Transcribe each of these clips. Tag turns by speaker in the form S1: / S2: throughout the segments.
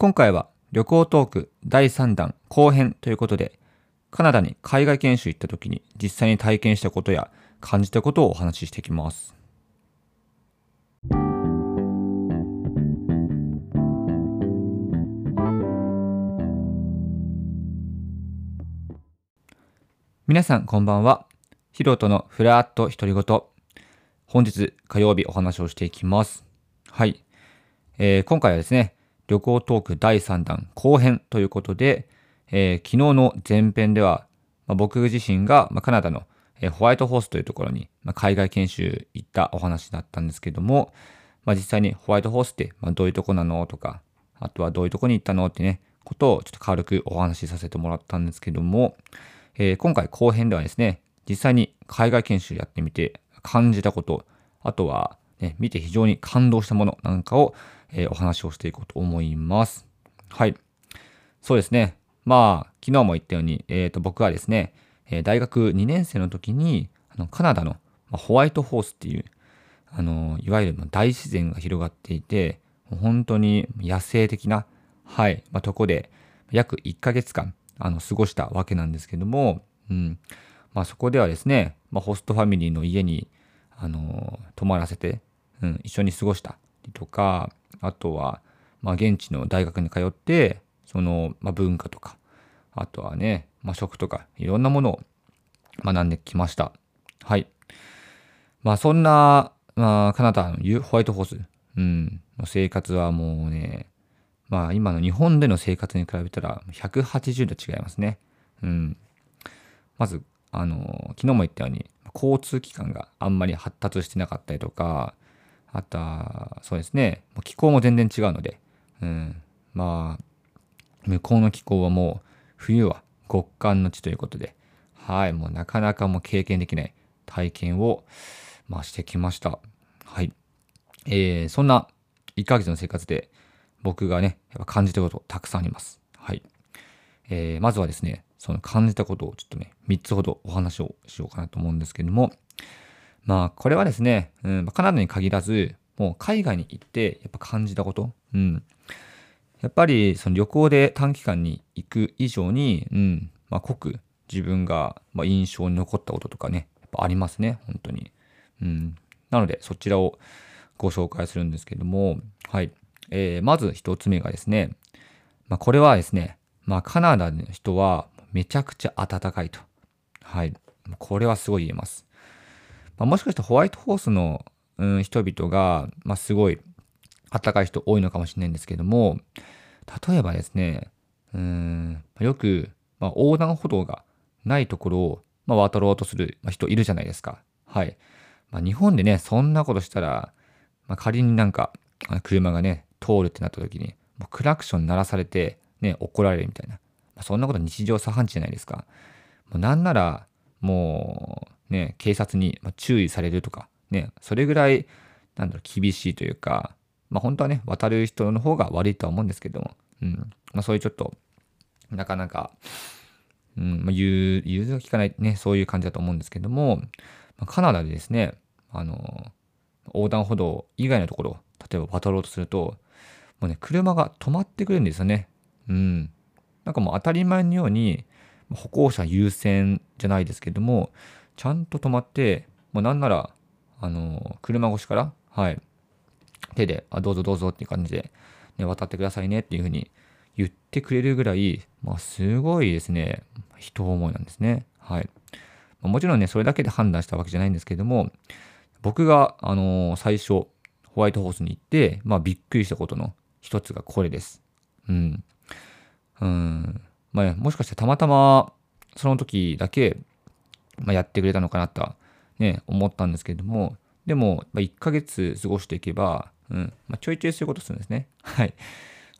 S1: 今回は旅行トーク第3弾後編ということで、カナダに海外研修行った時に実際に体験したことや感じたことをお話ししていきます。皆さんこんばんは。ヒロトのフラット独り言。本日火曜日お話をしていきます。はい。えー、今回はですね、旅行トーク第3弾後編ということで、えー、昨日の前編では、まあ、僕自身が、まあ、カナダの、えー、ホワイトホースというところに、まあ、海外研修行ったお話だったんですけども、まあ、実際にホワイトホースって、まあ、どういうとこなのとか、あとはどういうとこに行ったのってね、ことをちょっと軽くお話しさせてもらったんですけども、えー、今回後編ではですね、実際に海外研修やってみて感じたこと、あとは、ね、見て非常に感動したものなんかを、えー、お話をしていこうと思います。はい。そうですね。まあ、昨日も言ったように、えっ、ー、と、僕はですね、え、大学2年生の時に、あのカナダの、ホワイトホースっていう、あの、いわゆる大自然が広がっていて、本当に野生的な、はい、まあ、とこで、約1ヶ月間、あの、過ごしたわけなんですけども、うん。まあ、そこではですね、まあ、ホストファミリーの家に、あの、泊まらせて、うん、一緒に過ごしたりとか、あとは、まあ、現地の大学に通って、その、まあ、文化とか、あとはね、まあ、食とか、いろんなものを学んできました。はい。まあ、そんな、まあ、カナダのホワイトホース、うん、の生活はもうね、まあ、今の日本での生活に比べたら180度違いますね。うん。まず、あの、昨日も言ったように、交通機関があんまり発達してなかったりとか、あとは、そうですね、気候も全然違うので、うん、まあ、向こうの気候はもう、冬は極寒の地ということで、はい、もうなかなかもう経験できない体験を、まあ、してきました。はい。えー、そんな1ヶ月の生活で、僕がね、やっぱ感じたことたくさんあります。はい。えー、まずはですね、その感じたことをちょっとね、3つほどお話をしようかなと思うんですけども、まあ、これはですね、うん、カナダに限らず、もう海外に行ってやっぱ感じたこと、うん。やっぱりその旅行で短期間に行く以上に、うん、まあ、濃く自分が印象に残ったこととかね、やっぱありますね、本当に。うん。なので、そちらをご紹介するんですけども、はい。えー、まず一つ目がですね、まあ、これはですね、まあ、カナダの人はめちゃくちゃ暖かいと。はい。これはすごい言えます。まあ、もしかしてホワイトホースの、うん、人々が、まあ、すごい暖かい人多いのかもしれないんですけども、例えばですね、うん、よく、まあ、横断歩道がないところを、まあ、渡ろうとする人いるじゃないですか。はい。まあ、日本でね、そんなことしたら、まあ、仮になんか、車がね、通るってなった時に、もうクラクション鳴らされて、ね、怒られるみたいな。まあ、そんなこと日常茶飯事じゃないですか。もうなんなら、もう、ね、警察に注意されるとか、ね、それぐらい、なんだろう、厳しいというか、まあ本当はね、渡る人の方が悪いとは思うんですけども、うん。まあそういうちょっと、なかなか、うん、まあ、融通が効かないね、そういう感じだと思うんですけども、まあ、カナダでですね、あの、横断歩道以外のところ、例えば渡ろうとすると、もうね、車が止まってくるんですよね。うん。なんかもう当たり前のように、歩行者優先じゃないですけども、ちゃんと止まって、もうなんなら、あの、車越しから、はい、手で、あ、どうぞどうぞっていう感じで、ね、渡ってくださいねっていうふうに言ってくれるぐらい、まあ、すごいですね、人思いなんですね。はい。もちろんね、それだけで判断したわけじゃないんですけども、僕が、あのー、最初、ホワイトホースに行って、まあ、びっくりしたことの一つがこれです。うん。うん。まあ、ねもしかしてたまたまその時だけ、まあ、やってくれたのかなとはね、思ったんですけれども、でも、まあ、1ヶ月過ごしていけば、うんまあ、ちょいちょいそういうことするんですね。はい。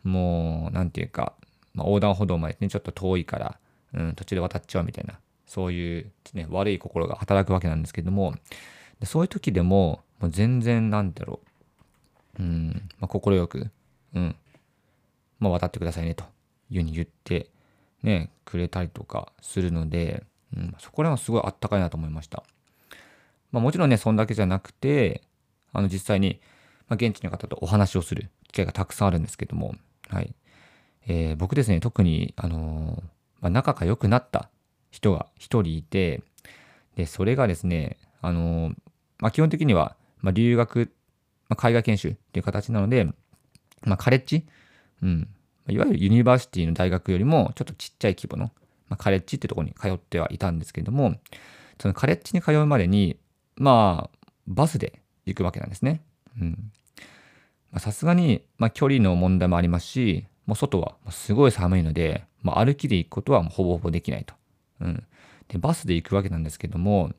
S1: もう、なんていうか、まあ、横断歩道までね、ちょっと遠いから、うん、途中で渡っちゃうみたいな、そういう、ね、悪い心が働くわけなんですけども、そういう時でも、もう全然、なんだろう、うん、まあ、快く、うん、まあ、渡ってくださいね、というふうに言って、ね、くれたりとかするので、うん、そこら辺はすごいあったかいなと思いました。まあ、もちろんね、そんだけじゃなくて、あの実際に、まあ、現地の方とお話をする機会がたくさんあるんですけども、はい。えー、僕ですね、特に、あのー、まあ、仲が良くなった人が一人いて、で、それがですね、あのー、まあ、基本的には、まあ、留学、まあ、海外研修っていう形なので、まあ、カレッジ、うん、いわゆるユニバーシティの大学よりもちょっとちっちゃい規模の、まあ、カレッジってとこに通ってはいたんですけれども、そのカレッジに通うまでに、まあ、バスで行くわけなんですね。うん。さすがに、まあ、距離の問題もありますし、もう外はすごい寒いので、まあ、歩きで行くことはもうほぼほぼできないと。うん。で、バスで行くわけなんですけども、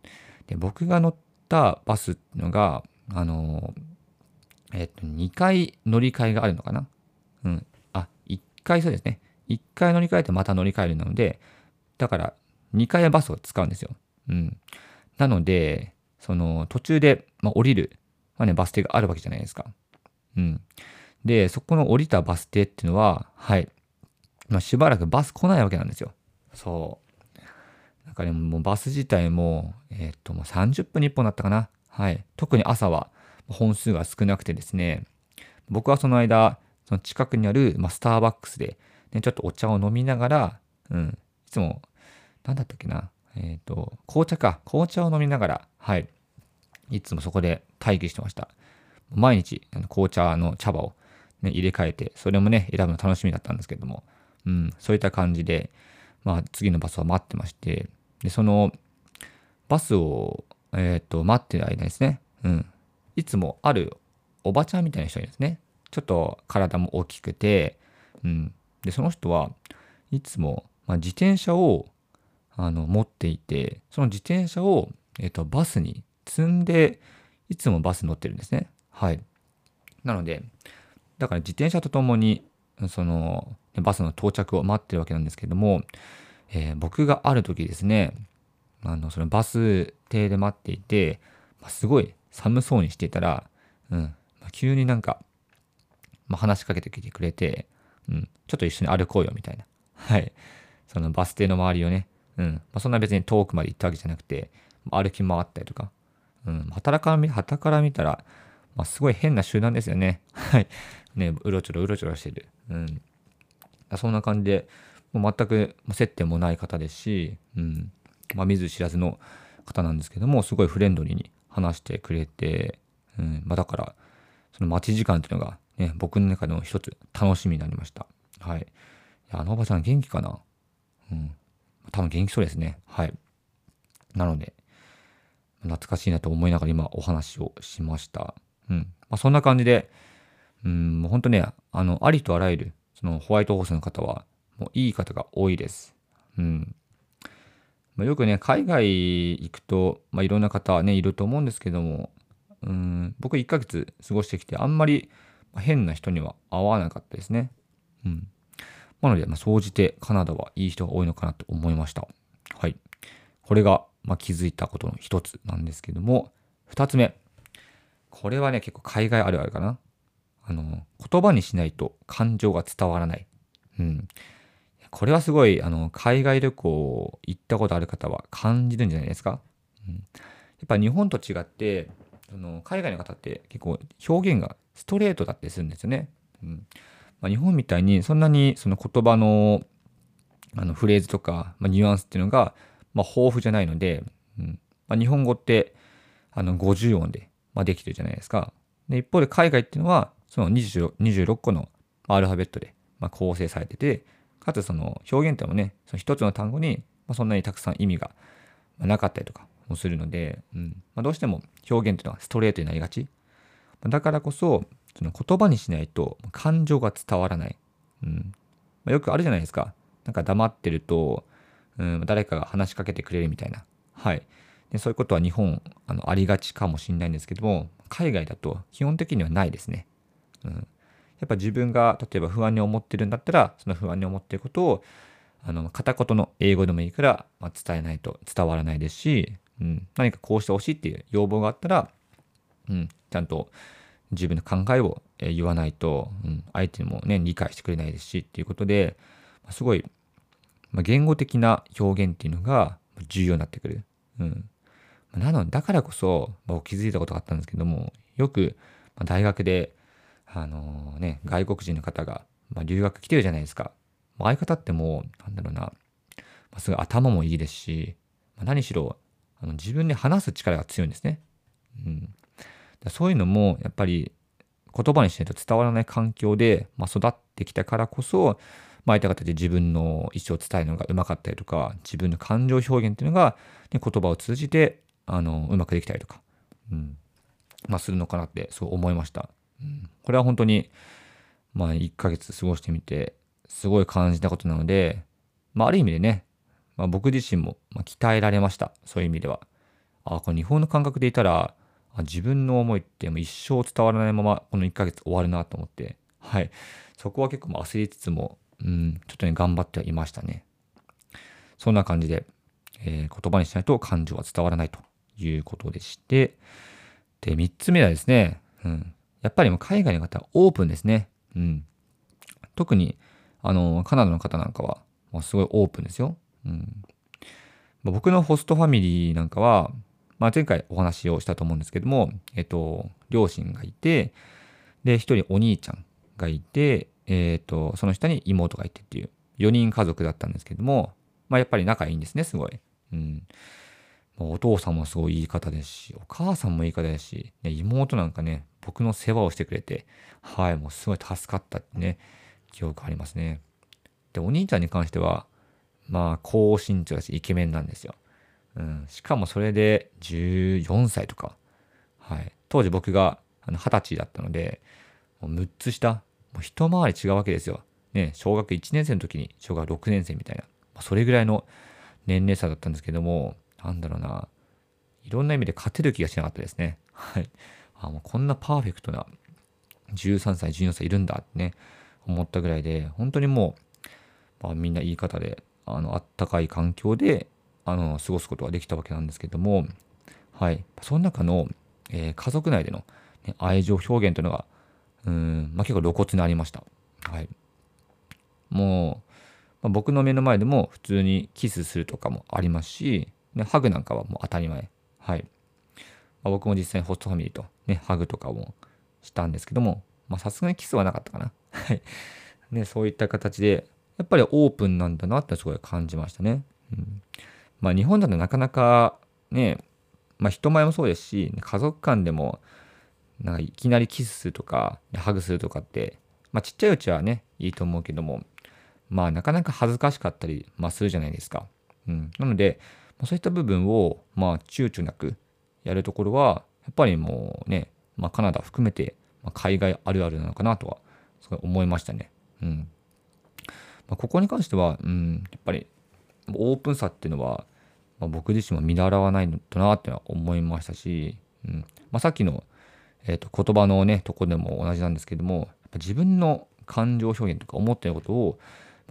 S1: で僕が乗ったバスっていうのが、あのえっと、2回乗り換えがあるのかな。うん。あ、1回そうですね。1回乗り換えてまた乗り換えるので、だから2回バスを使うんですよ。うん。なので、その途中で、まあ、降りる、まあね、バス停があるわけじゃないですか。うん。で、そこの降りたバス停っていうのは、はい。まあ、しばらくバス来ないわけなんですよ。そう。なんかね、もうバス自体も、えー、っと、もう30分に1本だったかな。はい。特に朝は本数が少なくてですね、僕はその間、その近くにある、まあ、スターバックスで、ね、ちょっとお茶を飲みながら、うん、いつも、なんだったっけな、えっ、ー、と、紅茶か、紅茶を飲みながら、はい、いつもそこで待機してました。毎日、紅茶の茶葉を、ね、入れ替えて、それもね、選ぶの楽しみだったんですけども、うん、そういった感じで、まあ、次のバスを待ってまして、で、その、バスを、えっ、ー、と、待ってる間ですね、うん、いつもあるおばちゃんみたいな人がいるんですね。ちょっと体も大きくて、うん、で、その人はいつも、まあ、自転車をあの持っていて、その自転車を、えっ、ー、と、バスに積んで、いつもバス乗ってるんですね。はい。なので、だから自転車とともに、その、バスの到着を待ってるわけなんですけども、えー、僕がある時ですね、あの、そのバス停で待っていて、まあ、すごい寒そうにしていたら、うん、まあ、急になんか、まあ、話しかけてきてくれて、うん、ちょっと一緒に歩こうよみたいな。はい。そのバス停の周りをね、うん、まあ、そんな別に遠くまで行ったわけじゃなくて、歩き回ったりとか、うん、働から見、旗から見たら、まあ、すごい変な集団ですよね。はい。ね、うろちょろうろちょろしてる。うん。そんな感じで、もう全く接点もない方ですし、うん。まあ、見ず知らずの方なんですけども、すごいフレンドリーに話してくれて、うん。まあ、だから、その待ち時間っていうのが、ね、僕の中でも一つ楽しみになりました。はい。いやあのおばちゃん元気かな？うん。多分元気そうですね。はい。なので、懐かしいなと思いながら今お話をしました。うん。まあ、そんな感じで、うん、もう本当ね、あの、ありとあらゆる、そのホワイトホースの方は、もういい方が多いです。うん。まあ、よくね、海外行くと、まあ、いろんな方ね、いると思うんですけども、うん、僕1ヶ月過ごしてきて、あんまり変な人には会わなかったですね。うん。なので、まあ、総じてカナダはいい人が多いのかなと思いました。はい。これが、まあ、気づいたことの一つなんですけども、二つ目。これはね、結構海外あるあるかな。あの、言葉にしないと感情が伝わらない。うん。これはすごい、あの、海外旅行行ったことある方は感じるんじゃないですか。うん。やっぱ日本と違って、その海外の方って結構表現がストレートだったりするんですよね。うんまあ、日本みたいにそんなにその言葉のあのフレーズとか、まあ、ニュアンスっていうのが、まあ、豊富じゃないので、うんまあ、日本語ってあの50音で、まあ、できてるじゃないですか。で一方で海外っていうのはその 26, 個のアルファベットで、まあ、構成されててかつその表現っていうのもね一つの単語に、まあ、そんなにたくさん意味がなかったりとかもするので、うんまあ、どうしても表現っていうのはストレートになりがち。だからこそその言葉にしないと感情が伝わらない。うんまあ、よくあるじゃないですか。なんか黙ってると、うん、誰かが話しかけてくれるみたいな。はい。でそういうことは日本あのありがちかもしれないんですけども、海外だと基本的にはないですね。うん、やっぱ自分が例えば不安に思ってるんだったら、その不安に思ってることをあの片言の英語でもいいから、まあ、伝えないと伝わらないですし、うん、何かこうしてほしいっていう要望があったら、うん、ちゃんと自分の考えを言わないと、うん、相手もね、理解してくれないですしっていうことで、すごい、まあ、言語的な表現っていうのが重要になってくる。うん。なので、だからこそ、僕気づいたことがあったんですけども、よく、大学で、あのー、ね、外国人の方が、まあ、留学来てるじゃないですか。相方ってもう、なんだろうな、ま、すごい頭もいいですし、まあ、何しろあの自分で話す力が強いんですね。うん、そういうのもやっぱり言葉にしないと伝わらない環境で、まあ、育ってきたからこそ、まあ、相手方で自分の意思を伝えるのがうまかったりとか自分の感情表現っていうのが、ね、言葉を通じてあのうまくできたりとか、うんまあ、するのかなってそう思いました。うん、これは本当に、まあ、1ヶ月過ごしてみてすごい感じたことなので、まあ、ある意味でね、まあ、僕自身も鍛えられましたそういう意味では。あこの日本の感覚でいたら自分の思いってもう一生伝わらないままこの1ヶ月終わるなと思って。はい。そこは結構焦りつつもうんちょっとね頑張ってはいましたね。そんな感じで、えー、言葉にしないと感情は伝わらないということでして。で3つ目はですね、うん、やっぱりもう海外の方はオープンですね。うん。特にあのカナダの方なんかは、まあ、すごいオープンですよ、うん。僕のホストファミリーなんかは、まあ、前回お話をしたと思うんですけども、えっと、両親がいて、で、一人お兄ちゃんがいて、えっと、その下に妹がいてっていう、4人家族だったんですけども、まあ、やっぱり仲いいんですね、すごい。うん。お父さんもすごいいい方ですし、お母さんもいい方ですし、妹なんかね、僕の世話をしてくれて、はい、もうすごい助かったってね、記憶ありますね。で、お兄ちゃんに関しては、まあ、高身長だし、イケメンなんですよ。うん、しかもそれで14歳とか、はい、当時僕が二十歳だったのでもう6つ下。もう一回り違うわけですよ。ね、小学1年生の時に小学6年生みたいな、まあ、それぐらいの年齢差だったんですけどもなんだろうな。いろんな意味で勝てる気がしなかったですね。はい、あもうこんなパーフェクトな13歳14歳いるんだってね思ったぐらいで本当にもう、まあ、みんないい方であのあったかい環境であの過ごすことができたわけなんですけども、はい、その中の、えー、家族内での、ね、愛情表現というのがうん、まあ、結構露骨にありました。はい、もう、まあ、僕の目の前でも普通にキスするとかもありますし、ね、ハグなんかはもう当たり前。はいまあ、僕も実際にホストファミリーと、ね、ハグとかもしたんですけどもさすがにキスはなかったかな。はい、ね、そういった形でやっぱりオープンなんだなってすごい感じましたね。うんまあ、日本だとなかなかね、まあ、人前もそうですし、家族間でも、なんかいきなりキスするとか、ハグするとかって、まあ、ちっちゃいうちはね、いいと思うけども、まあ、なかなか恥ずかしかったり、まあ、するじゃないですか。うん。なので、そういった部分を、まあ、躊躇なくやるところは、やっぱりもうね、まあ、カナダ含めて、ま、海外あるあるなのかなとは、すごい思いましたね。うん。まあ、ここに関しては、うん、やっぱりオープンさっていうのは、まあ、僕自身も見習わないのとなって思いましたし、うんまあ、さっきの、えー、と言葉のねとこでも同じなんですけども自分の感情表現とか思ってることを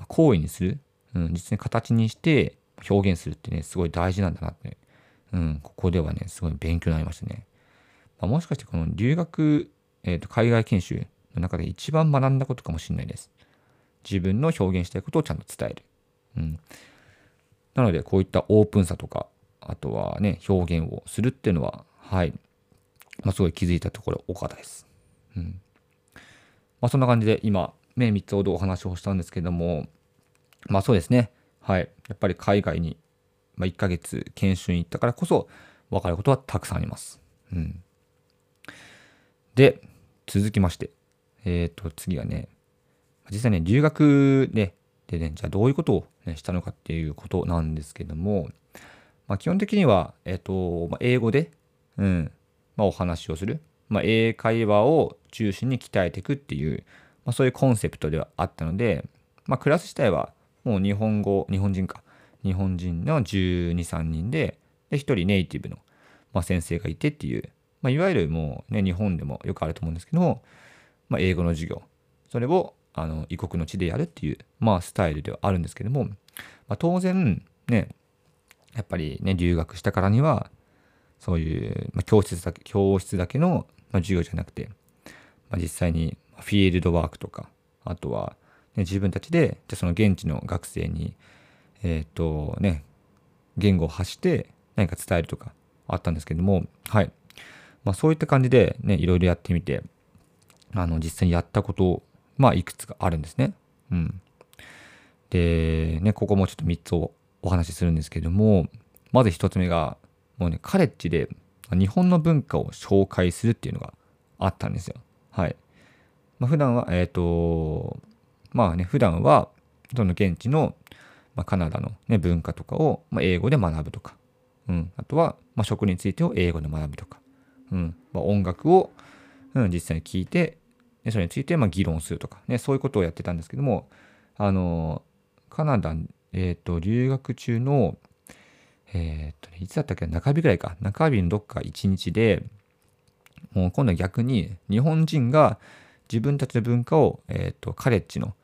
S1: 行為にする、うん、実に形にして表現するってねすごい大事なんだなって、うん、ここではねすごい勉強になりましたね。まあ、もしかしてこの留学、えー、と海外研修の中で一番学んだことかもしれないです。自分の表現したいことをちゃんと伝える。うん。なので、こういったオープンさとか、あとはね、表現をするっていうのは、はい。まあ、すごい気づいたところ多かったです。うん。まあ、そんな感じで今、目3つほどお話をしたんですけども、まあそうですね。はい。やっぱり海外に、まあ、1ヶ月研修に行ったからこそ、分かることはたくさんあります。うん。で、続きまして、えっ、ー、と、次はね、実際ね、留学で、でね、じゃあどういうことを、ね、したのかっていうことなんですけども、まあ、基本的には、えっ、と、まあ、英語で、うん、まあ、お話をする。まあ、英会話を中心に鍛えていくっていう、まあ、そういうコンセプトではあったので、まあ、クラス自体はもう日本語、日本人か、日本人の12、3人で、で、1人ネイティブの、まあ、先生がいてっていう、まあ、いわゆるもうね、日本でもよくあると思うんですけども、まあ、英語の授業、それをあの異国の地でやるっていう、まあ、スタイルではあるんですけども、まあ、当然ねやっぱりね留学したからにはそういう、まあ、教室だけ教室だけの、まあ、授業じゃなくて、まあ、実際にフィールドワークとかあとは、ね、自分たちでじゃその現地の学生にえっ、ー、とね言語を発して何か伝えるとかあったんですけどもはい、まあ、そういった感じでねいろいろやってみてあの実際にやったことまあ、いくつかあるんですね。うん。で、ね、ここもちょっと3つをお話しするんですけども、まず1つ目が、もうね、カレッジで日本の文化を紹介するっていうのがあったんですよ。はい。まあ、普段は、えっ、ー、と、まあね、普段は、その現地の、まあ、カナダの、ね、文化とかを、まあ、英語で学ぶとか、うん、あとは、まあ、食についてを英語で学ぶとか、うんまあ、音楽を、うん、実際に聞いて、それについてま議論するとか、ね、そういうことをやってたんですけども、あの、カナダ、えっ、ー、と、留学中の、えっ、ー、と、ね、いつだったっけ中日ぐらいか。中日のどっか一日で、もう今度は逆に日本人が自分たちの文化を、えっ、ー、と、カレッジの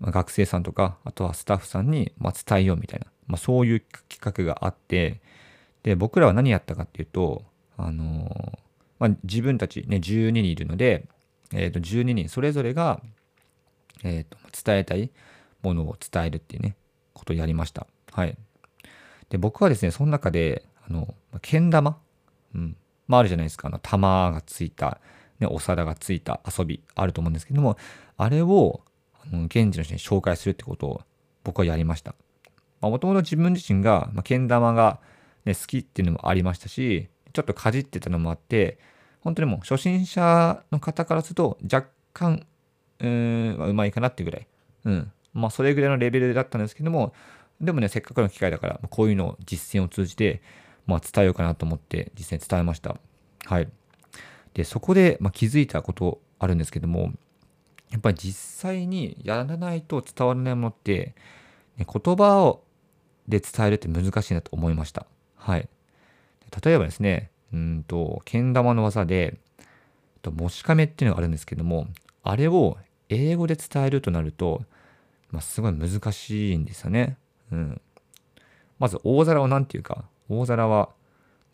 S1: 学生さんとか、あとはスタッフさんに、ま伝えようみたいな、まあ、そういう企画があって、で、僕らは何やったかっていうと、あのまあ、自分たちね、12人いるので、え、ー、と、12人それぞれが、え、ー、と、伝えたいものを伝えるっていうね、ことをやりました。はい。で、僕はですね、その中で、あの、けん玉、うん、まあ、あるじゃないですか、あの、玉がついた、ね、お皿がついた遊びあると思うんですけども、あれを、あの現地の人に紹介するってことを僕はやりました。もともと自分自身が、まあ、けん玉が、ね、好きっていうのもありましたし、ちょっとかじってたのもあって、本当にもう初心者の方からすると若干、うーん、うまいかなっていうぐらい。うん。まあ、それぐらいのレベルだったんですけども、でもね、せっかくの機会だから、こういうのを実践を通じて、まあ、伝えようかなと思って実際に伝えました。はい。で、そこで、まあ、気づいたことあるんですけども、やっぱり実際にやらないと伝わらないものって、ね、言葉をで伝えるって難しいなと思いました。はい。例えばですね、うんと、けん玉の技で、ともしかめっていうのがあるんですけども、あれを英語で伝えるとなると、まあ、すごい難しいんですよね。うん。まず大皿を何て言うか、大皿は、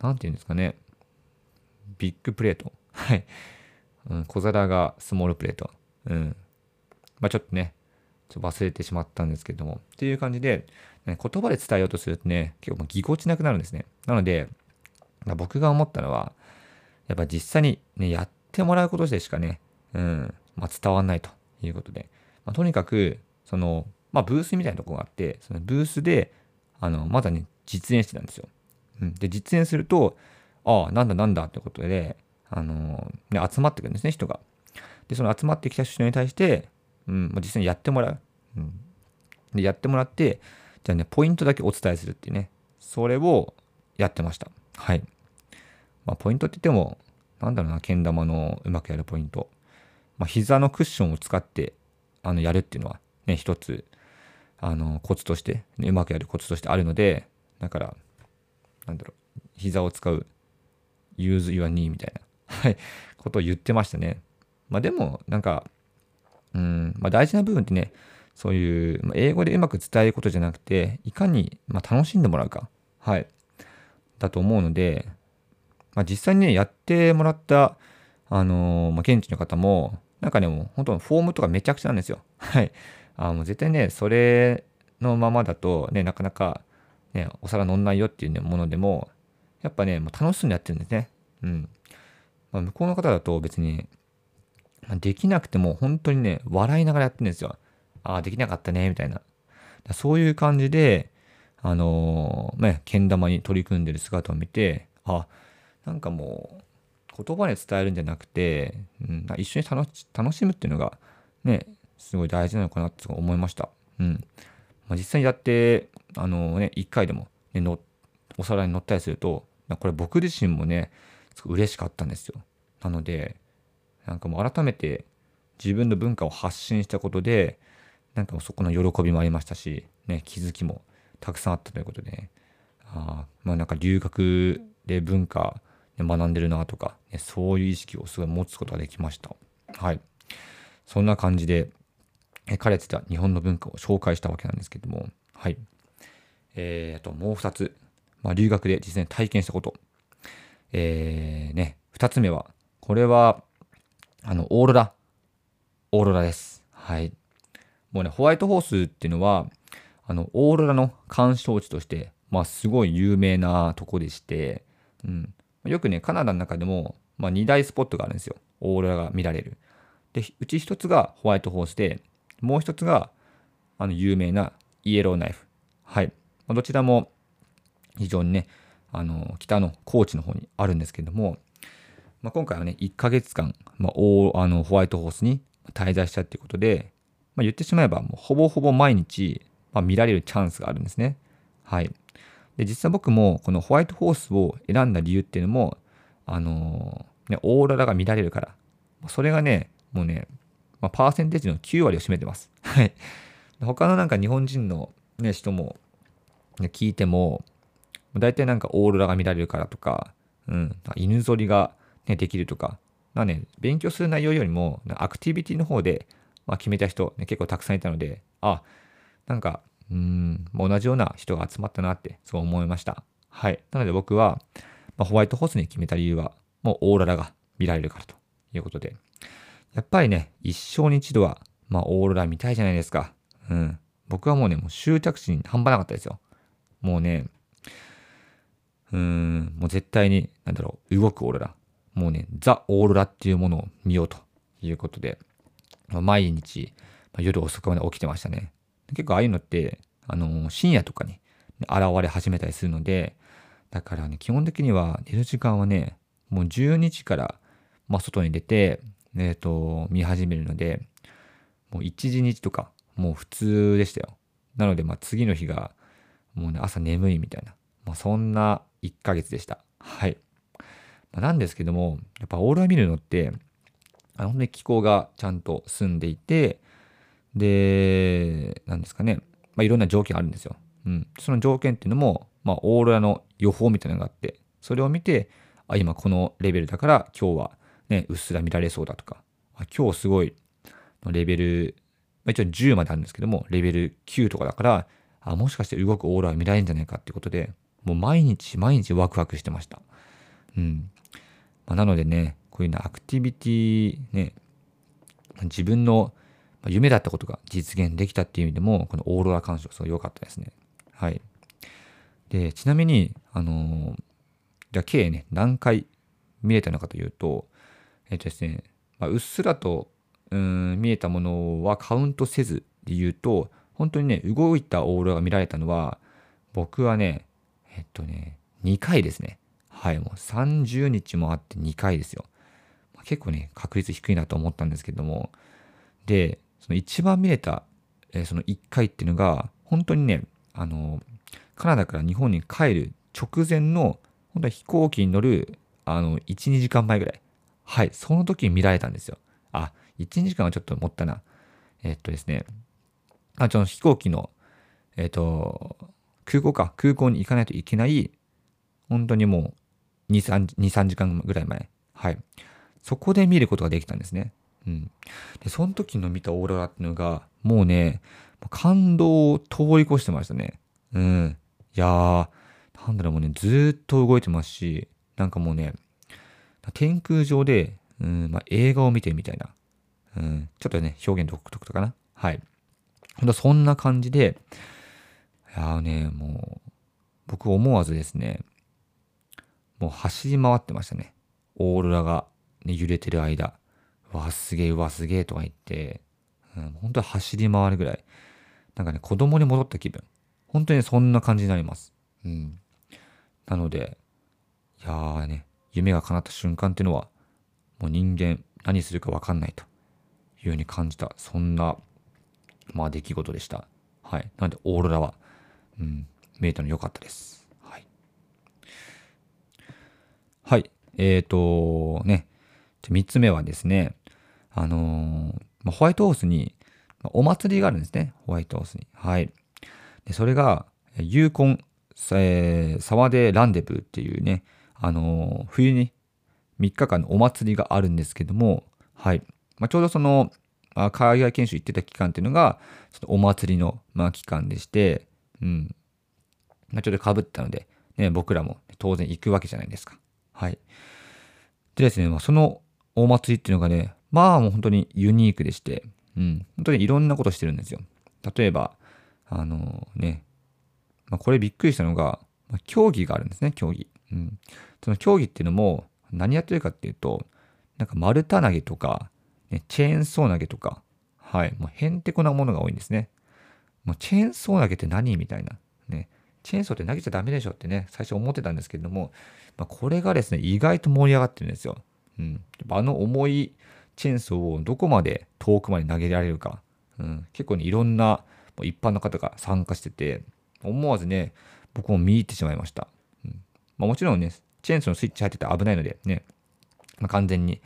S1: 何て言うんですかね。ビッグプレート。はい。うん、小皿がスモールプレート。うん。まあちょっとね、ちょっと忘れてしまったんですけども。っていう感じで、ね、言葉で伝えようとするとね、結構もぎこちなくなるんですね。なので、僕が思ったのは、やっぱ実際にね、やってもらうことでしかね、うん、まあ、伝わんないということで、まあ、とにかく、その、まあ、ブースみたいなとこがあって、そのブースで、あの、まだね、実演してたんですよ。うん、で、実演すると、ああ、なんだなんだってことで、あのね、集まってくるんですね、人が。で、その集まってきた人に対して、うん、まあ、実際にやってもらう。うん。で、やってもらって、じゃあね、ポイントだけお伝えするっていうね、それをやってました。はい。まあ、ポイントって言っても、なんだろうな、けん玉のうまくやるポイント。まあ、膝のクッションを使って、あの、やるっていうのは、ね、一つ、あの、コツとして、ね、うまくやるコツとしてあるので、だから、なんだろう、膝を使う、use your knee みたいな、はい、ことを言ってましたね。まあ、でも、なんか、うん、まあ、大事な部分ってね、そういう、まあ、英語でうまく伝えることじゃなくて、いかに、まあ、楽しんでもらうか。はい。だと思うので、まあ、実際にね、やってもらった、あのー、まあ、現地の方も、なんかね、もう本当フォームとかめちゃくちゃなんですよ。はい。あもう絶対ね、それのままだとね、なかなか、ね、お皿乗んないよっていう、ね、ものでも、やっぱね、もう楽しんでやってるんですね。うん。まあ、向こうの方だと別に、まできなくても本当にね、笑いながらやってるんですよ。ああ、できなかったね、みたいな。そういう感じで、あのー、ね、けん玉に取り組んでる姿を見て、あ、なんかもう、言葉で伝えるんじゃなくて、うん、一緒に楽しむっていうのが、ね、すごい大事なのかなって思いました。うん。まあ、実際にやって、あのー、ね、一回でも、ね、のお皿に乗ったりすると、これ僕自身もね、すごい嬉しかったんですよ。なので、なんかもう改めて自分の文化を発信したことで、なんかそこの喜びもありましたし、ね、気づきもたくさんあったということで、ね、あまあなんか留学で文化で学んでるなとか、ね、そういう意識をすごい持つことができました。はい。そんな感じで、え彼てた日本の文化を紹介したわけなんですけども、はい。えー、と、もう2つ、まあ、留学で実際に体験したこと。えー、ね、2つ目は、これは、あの、オーロラ。オーロラです。はい。もうね、ホワイトホースっていうのは、あの、オーロラの鑑賞地として、まあ、すごい有名なとこでして、うん。よくね、カナダの中でも、まあ、2大スポットがあるんですよ。オーロラが見られる。で、うち一つがホワイトホースで、もう一つが、あの、有名なイエローナイフ。はい。まあ、どちらも非常にね、あの、北の高知の方にあるんですけれども、まあ、今回はね、1ヶ月間、まあ、あのホワイトホースに滞在したっていうことで、まあ、言ってしまえば、もうほぼほぼ毎日、まあ、見られるチャンスがあるんですね。はい。で、実は僕もこのホワイトホースを選んだ理由っていうのも、あのー、ね、オーロラが見られるから。それがね、もうね、まあ、パーセンテージの9割を占めてます。はい。他のなんか日本人の、ね、人も、ね、聞いても、大体なんかオーロラが見られるからとか、うん、犬ぞりが、ね、できるとか、まあね、勉強する内容よりも、アクティビティの方で、まあ、決めた人、ね、結構たくさんいたので、あ、なんか、うん、同じような人が集まったなって、そう思いました。はい。なので僕は、まあ、ホワイトホースに決めた理由は、もうオーロラが見られるからということで、やっぱりね、一生に一度は、まあ、オーロラ見たいじゃないですか。うん。僕はもうね、もう執着心半端なかったですよ。もうね、うーん、もう絶対に、なんだろう、動くオーロラ。もうね、ザ・オーロラっていうものを見ようということで、毎日、まあ、夜遅くまで起きてましたね。結構ああいうのって、あの、深夜とかに、現れ始めたりするので、だからね、基本的には寝る時間はね、もう12時から、まあ、外に出て、えっ、ー、と、見始めるので、もう1時日とか、もう普通でしたよ。なので、まあ、次の日が、もうね、朝眠いみたいな、まあ、そんな1ヶ月でした。はい。まあ、なんですけども、やっぱオーロラ見るのって、あの本当に気候がちゃんと澄んでいて、で、なんですかね、まあ、いろんな条件あるんですよ。うん。その条件っていうのも、まあ、オーロラの予報みたいなのがあって、それを見て、あ、今このレベルだから今日はね、うっすら見られそうだとか、あ今日すごいレベル、まあ、一応10まであるんですけども、レベル9とかだから、あ、もしかして動くオーロラ見られるんじゃないかっていうことで、もう毎日毎日ワクワクしてました。うん。まあ、なのでね、こういうのアクティビティね、自分の夢だったことが実現できたっていう意味でも、このオーロラ鑑賞すごい良かったですね。はい。で、ちなみに、あの、じゃあ計ね、何回見れたのかというと、えっとですね、まあ、うっすらとうん見えたものはカウントせずで言うと、本当にね、動いたオーロラが見られたのは、僕はね、えっとね、2回ですね。はい、もう30日もあって2回ですよ。結構ね、確率低いなと思ったんですけども、で、その一番見れた、えー、その1回っていうのが、本当にね、あの、カナダから日本に帰る直前の、本当に飛行機に乗る、あの、1、2時間前ぐらい。はい、その時に見られたんですよ。あ、1、2時間はちょっと持ったな。えー、っとですね、あ、その飛行機の、えー、っと、空港か、空港に行かないといけない、本当にもう2、3, 2 3時間ぐらい前。はい。そこで見ることができたんですね。うん。で、その時の見たオーロラっていうのが、もうね、感動を通り越してましたね。うん。いやー、なんだろうもうね、ずっと動いてますし、なんかもうね、天空上で、うん、まあ、映画を見てるみたいな。うん、ちょっとね、表現独特とかな。はい。ほんとそんな感じで、いやーね、もう、僕思わずですね、もう走り回ってましたね。オーロラが、ね、揺れてる間。わ、すげえ、わ、すげえとか言って、うん、本当に走り回るぐらい。なんかね、子供に戻った気分。本当にそんな感じになります。うん。なので、いやーね、夢が叶った瞬間っていうのは、もう人間何するかわかんないというふうに感じた、そんな、まあ出来事でした。はい。なので、オーロラは、うん、見えたの良かったです。はい。はい。えっ、ー、と、ね、3つ目はですね、あのー、ホワイトホースに、お祭りがあるんですね。ホワイトホースに。はい。で、それが、ユーコン、えー、沢でランデブーっていうね、あの、冬に3日間のお祭りがあるんですけども、はい。まあ、ちょうどその、あ海外研修行ってた期間っていうのが、そのお祭りの、まあ、期間でして、うん。まあ、ちょっと被ったので、ね、僕らも当然行くわけじゃないですか。はい。でですね、まあ、そのお祭りっていうのがね、まあもう本当にユニークでして、うん。本当にいろんなことしてるんですよ。例えば、あのね、まあ、これびっくりしたのが、まあ、競技があるんですね、競技。うん。その競技っていうのも何やってるかっていうと、なんか丸太投げとか、ね、チェーンソー投げとか、はい、もうへんてこなものが多いんですね。もうチェーンソー投げって何？みたいな。ね。チェーンソーって投げちゃダメでしょってね、最初思ってたんですけれども、まあ、これがですね、意外と盛り上がってるんですよ。うん。あの重いチェーンソーをどこまで遠くまで投げられるか。うん。結構ね、いろんな一般の方が参加してて、思わずね、僕も見入ってしまいました。うんまあ、もちろんね、チェーンソーのスイッチ入ってたら危ないのでね、まあ、完全に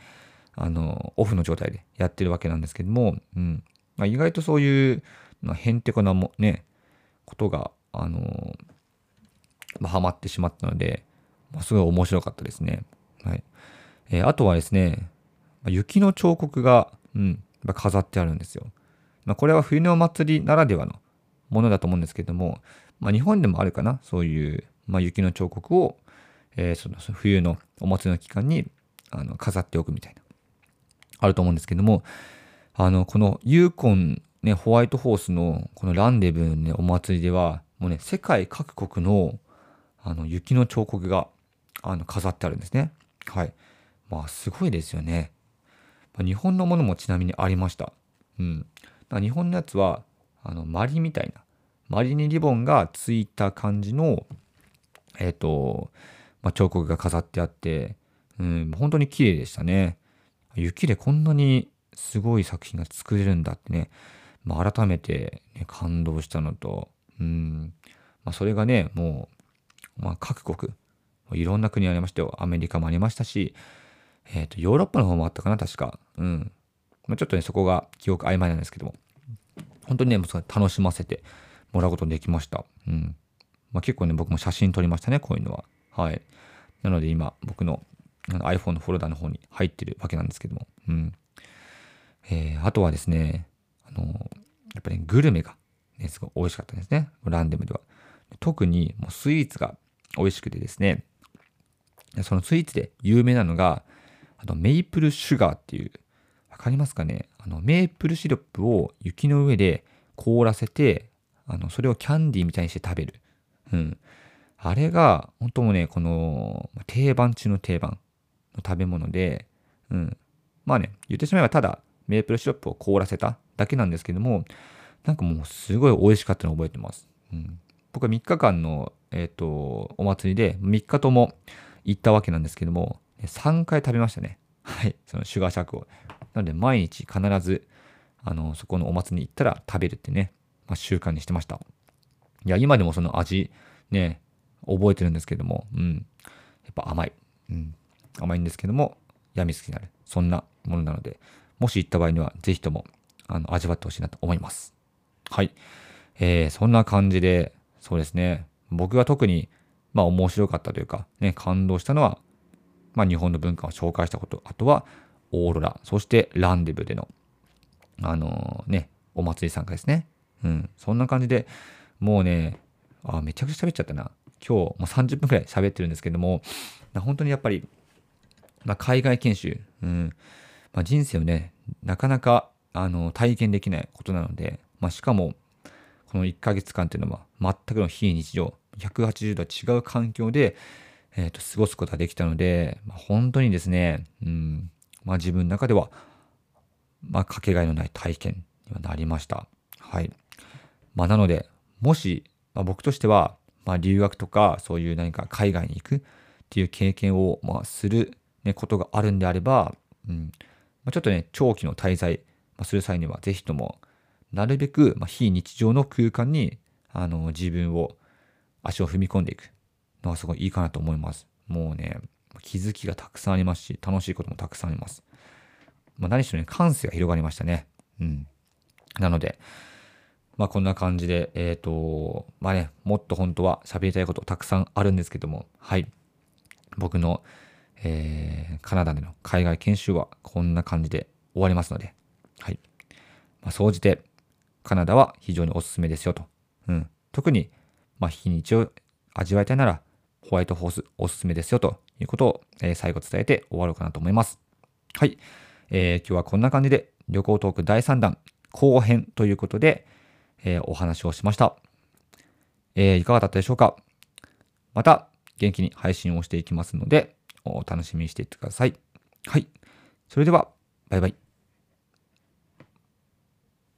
S1: あのオフの状態でやってるわけなんですけども、うんまあ、意外とそういう、ま、へんてこなもね、ことが、あのまあ、はまってしまったので、まあ、すごい面白かったですね。はいえー、あとはですね、雪の彫刻が、うん、飾ってあるんですよ。まあ、これは冬のお祭りならではのものだと思うんですけども、まあ、日本でもあるかな、そういう、まあ、雪の彫刻を、えー、その冬のお祭りの期間にあの飾っておくみたいな、あると思うんですけども、あの、このユーコン、ね、ホワイトホースのこのランデブーの、ね、お祭りでは、もうね、世界各国のあの雪の彫刻があの飾ってあるんですね。はい。まあ、すごいですよね。日本のものもちなみにありました。うん。日本のやつは、あの、マリみたいな、マリにリボンがついた感じの、えっ、ー、と、まあ、彫刻が飾ってあって、うん、本当に綺麗でしたね。雪でこんなにすごい作品が作れるんだってね、まあ、改めて、ね、感動したのと、うんまあ、それがね、もう、まあ、各国、いろんな国ありましたよ。アメリカもありましたし、えっ、ー、と、ヨーロッパの方もあったかな、確か。うん。まあ、ちょっとね、そこが記憶曖昧なんですけども、本当にね、もう楽しませてもらうことできました。うん。まあ、結構ね、僕も写真撮りましたね、こういうのは。はい。なので今、僕の iPhone のフォルダの方に入ってるわけなんですけども。うん。えー、あとはですね、あの、やっぱり、ね、グルメが、ね、すごい美味しかったですね。ランデムでは。特にもうスイーツが美味しくてですね、そのスイーツで有名なのが、あのメイプルシュガーっていうわかりますかね？あの、メープルシロップを雪の上で凍らせて、あの、それをキャンディーみたいにして食べる。うん。あれが、本当もね、この、定番中の定番の食べ物で、うん。まあね、言ってしまえばただ、メープルシロップを凍らせただけなんですけども、なんかもうすごい美味しかったのを覚えてます。うん。僕は3日間の、えっ、ー、と、お祭りで3日とも行ったわけなんですけども、3回食べましたね。はい。そのシュガーシャークを。なので毎日必ず、あの、そこのお祭りに行ったら食べるってね、まあ、習慣にしてました。いや、今でもその味、ね、覚えてるんですけども、うん。やっぱ甘い。うん。甘いんですけども、やみつきになる。そんなものなので、もし行った場合には、ぜひとも、あの、味わってほしいなと思います。はい。えー、そんな感じで、そうですね。僕が特に、まあ面白かったというか、ね、感動したのは、まあ日本の文化を紹介したこと、あとは、オーロラ、そしてランデブでの、あのー、ね、お祭り参加ですね。うん。そんな感じで、もうね、あ、めちゃくちゃ喋っちゃったな。今日もう30分くらい喋ってるんですけども、本当にやっぱり、まあ、海外研修、うんまあ、人生をね、なかなかあの体験できないことなので、まあ、しかも、この1ヶ月間っていうのは全くの非日常、180度は違う環境で、えー、と過ごすことができたので、まあ、本当にですね、うんまあ、自分の中では、まあ、かけがえのない体験にはなりました。はい。まあ、なので、もし、まあ、僕としては、まあ、留学とか、そういう何か海外に行くっていう経験を、まあ、する、ね、ことがあるんであれば、うんまあ、ちょっとね、長期の滞在、まあ、する際には、ぜひとも、なるべく、ま、非日常の空間に、あの、自分を、足を踏み込んでいくのがすごいいいかなと思います。もうね、気づきがたくさんありますし、楽しいこともたくさんあります。まあ、何しろね、感性が広がりましたね。うん。なので、まあこんな感じで、えっ、ー、と、まあね、もっと本当は喋りたいことたくさんあるんですけども、はい。僕の、えー、カナダでの海外研修はこんな感じで終わりますので、はい。まあ、総じて、カナダは非常におすすめですよと。うん。特に、まあ、日にちを味わいたいなら、ホワイトホースおすすめですよということを、えー、最後伝えて終わろうかなと思います。はい。えー、今日はこんな感じで旅行トーク第3弾後編ということで、えー、お話をしました。えー、いかがだったでしょうか？また元気に配信をしていきますので、お楽しみにしていってください。はい。それでは、バイバイ。